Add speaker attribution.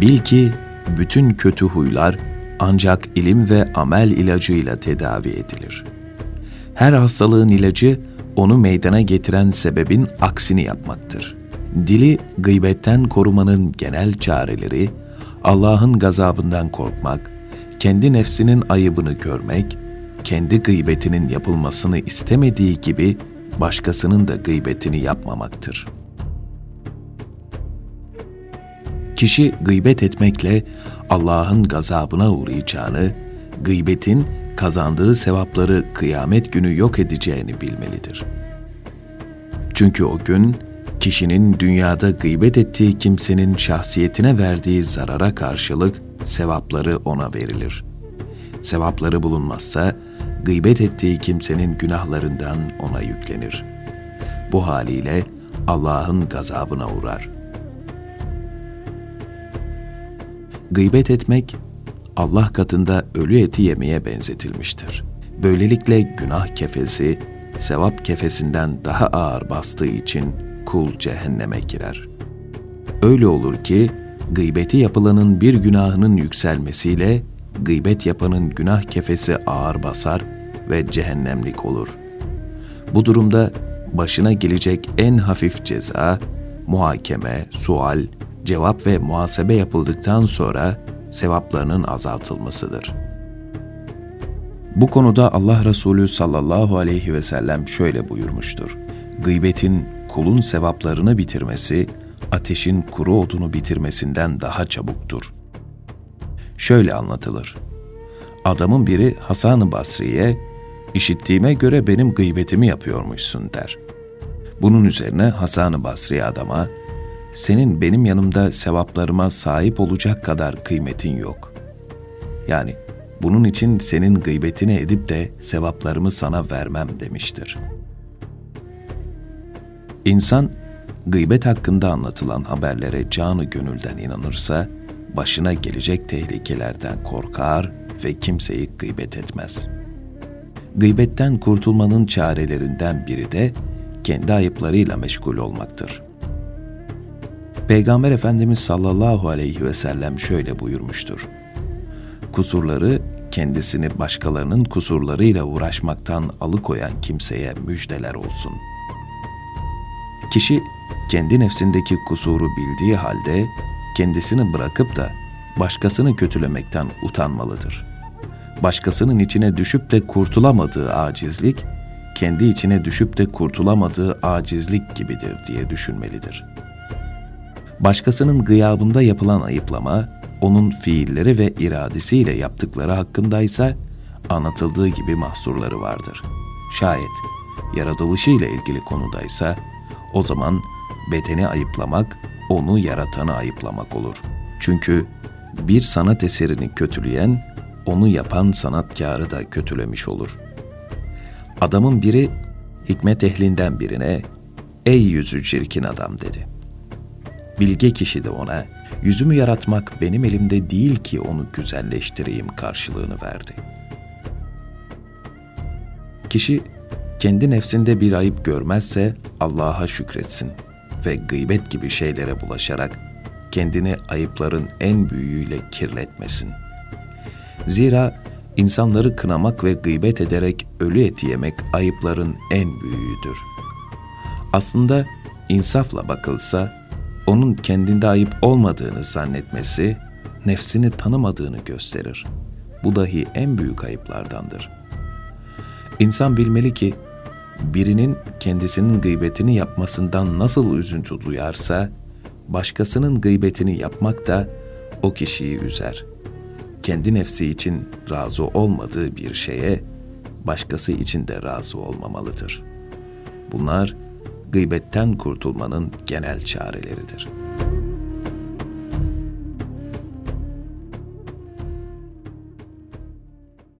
Speaker 1: Bil ki bütün kötü huylar ancak ilim ve amel ilacıyla tedavi edilir. Her hastalığın ilacı onu meydana getiren sebebin aksini yapmaktır. Dili gıybetten korumanın genel çareleri Allah'ın gazabından korkmak, kendi nefsinin ayıbını görmek, kendi gıybetinin yapılmasını istemediği gibi başkasının da gıybetini yapmamaktır. Kişi gıybet etmekle Allah'ın gazabına uğrayacağını, gıybetin kazandığı sevapları kıyamet günü yok edeceğini bilmelidir. Çünkü o gün kişinin dünyada gıybet ettiği kimsenin şahsiyetine verdiği zarara karşılık sevapları ona verilir. Sevapları bulunmazsa gıybet ettiği kimsenin günahlarından ona yüklenir. Bu haliyle Allah'ın gazabına uğrar. Gıybet etmek Allah katında ölü eti yemeye benzetilmiştir. Böylelikle günah kefesi sevap kefesinden daha ağır bastığı için kul cehenneme girer. Öyle olur ki gıybeti yapılanın bir günahının yükselmesiyle gıybet yapanın günah kefesi ağır basar ve cehennemlik olur. Bu durumda başına gelecek en hafif ceza, muhakeme, sual, cevap ve muhasebe yapıldıktan sonra sevaplarının azaltılmasıdır. Bu konuda Allah Resulü sallallahu aleyhi ve sellem şöyle buyurmuştur. Gıybetin kulun sevaplarını bitirmesi, ateşin kuru odunu bitirmesinden daha çabuktur. Şöyle anlatılır. Adamın biri Hasan-ı Basri'ye, işittiğime göre benim gıybetimi yapıyormuşsun der. Bunun üzerine Hasan-ı Basri adama, senin benim yanımda sevaplarıma sahip olacak kadar kıymetin yok. Yani bunun için senin gıybetini edip de sevaplarımı sana vermem demiştir. İnsan gıybet hakkında anlatılan haberlere canı gönülden inanırsa, başına gelecek tehlikelerden korkar ve kimseyi gıybet etmez. Gıybetten kurtulmanın çarelerinden biri de kendi ayıplarıyla meşgul olmaktır. Peygamber Efendimiz sallallahu aleyhi ve sellem şöyle buyurmuştur. Kusurları kendisini başkalarının kusurlarıyla uğraşmaktan alıkoyan kimseye müjdeler olsun. Kişi kendi nefsindeki kusuru bildiği halde kendisini bırakıp da başkasını kötülemekten utanmalıdır. Başkasının içine düşüp de kurtulamadığı acizlik, kendi içine düşüp de kurtulamadığı acizlik gibidir diye düşünmelidir. Başkasının gıyabında yapılan ayıplama, onun fiilleri ve iradesiyle yaptıkları hakkındaysa anlatıldığı gibi mahsurları vardır. Şayet yaratılışıyla ilgili konudaysa o zaman bedeni ayıplamak onu yaratanı ayıplamak olur. Çünkü bir sanat eserini kötüleyen onu yapan sanatkarı da kötülemiş olur. Adamın biri hikmet ehlinden birine ''Ey yüzü çirkin adam'' dedi. Bilge kişi de ona yüzümü yaratmak benim elimde değil ki onu güzelleştireyim karşılığını verdi. Kişi kendi nefsinde bir ayıp görmezse Allah'a şükretsin ve gıybet gibi şeylere bulaşarak kendini ayıpların en büyüğüyle kirletmesin. Zira insanları kınamak ve gıybet ederek ölü eti yemek ayıpların en büyüğüdür. Aslında insafla bakılsa onun kendinde ayıp olmadığını zannetmesi, nefsini tanımadığını gösterir. Bu dahi en büyük ayıplardandır. İnsan bilmeli ki, birinin kendisinin gıybetini yapmasından nasıl üzüntü duyarsa, başkasının gıybetini yapmak da o kişiyi üzer. Kendi nefsi için razı olmadığı bir şeye, başkası için de razı olmamalıdır. Bunlar, gıybetten kurtulmanın genel çareleridir.''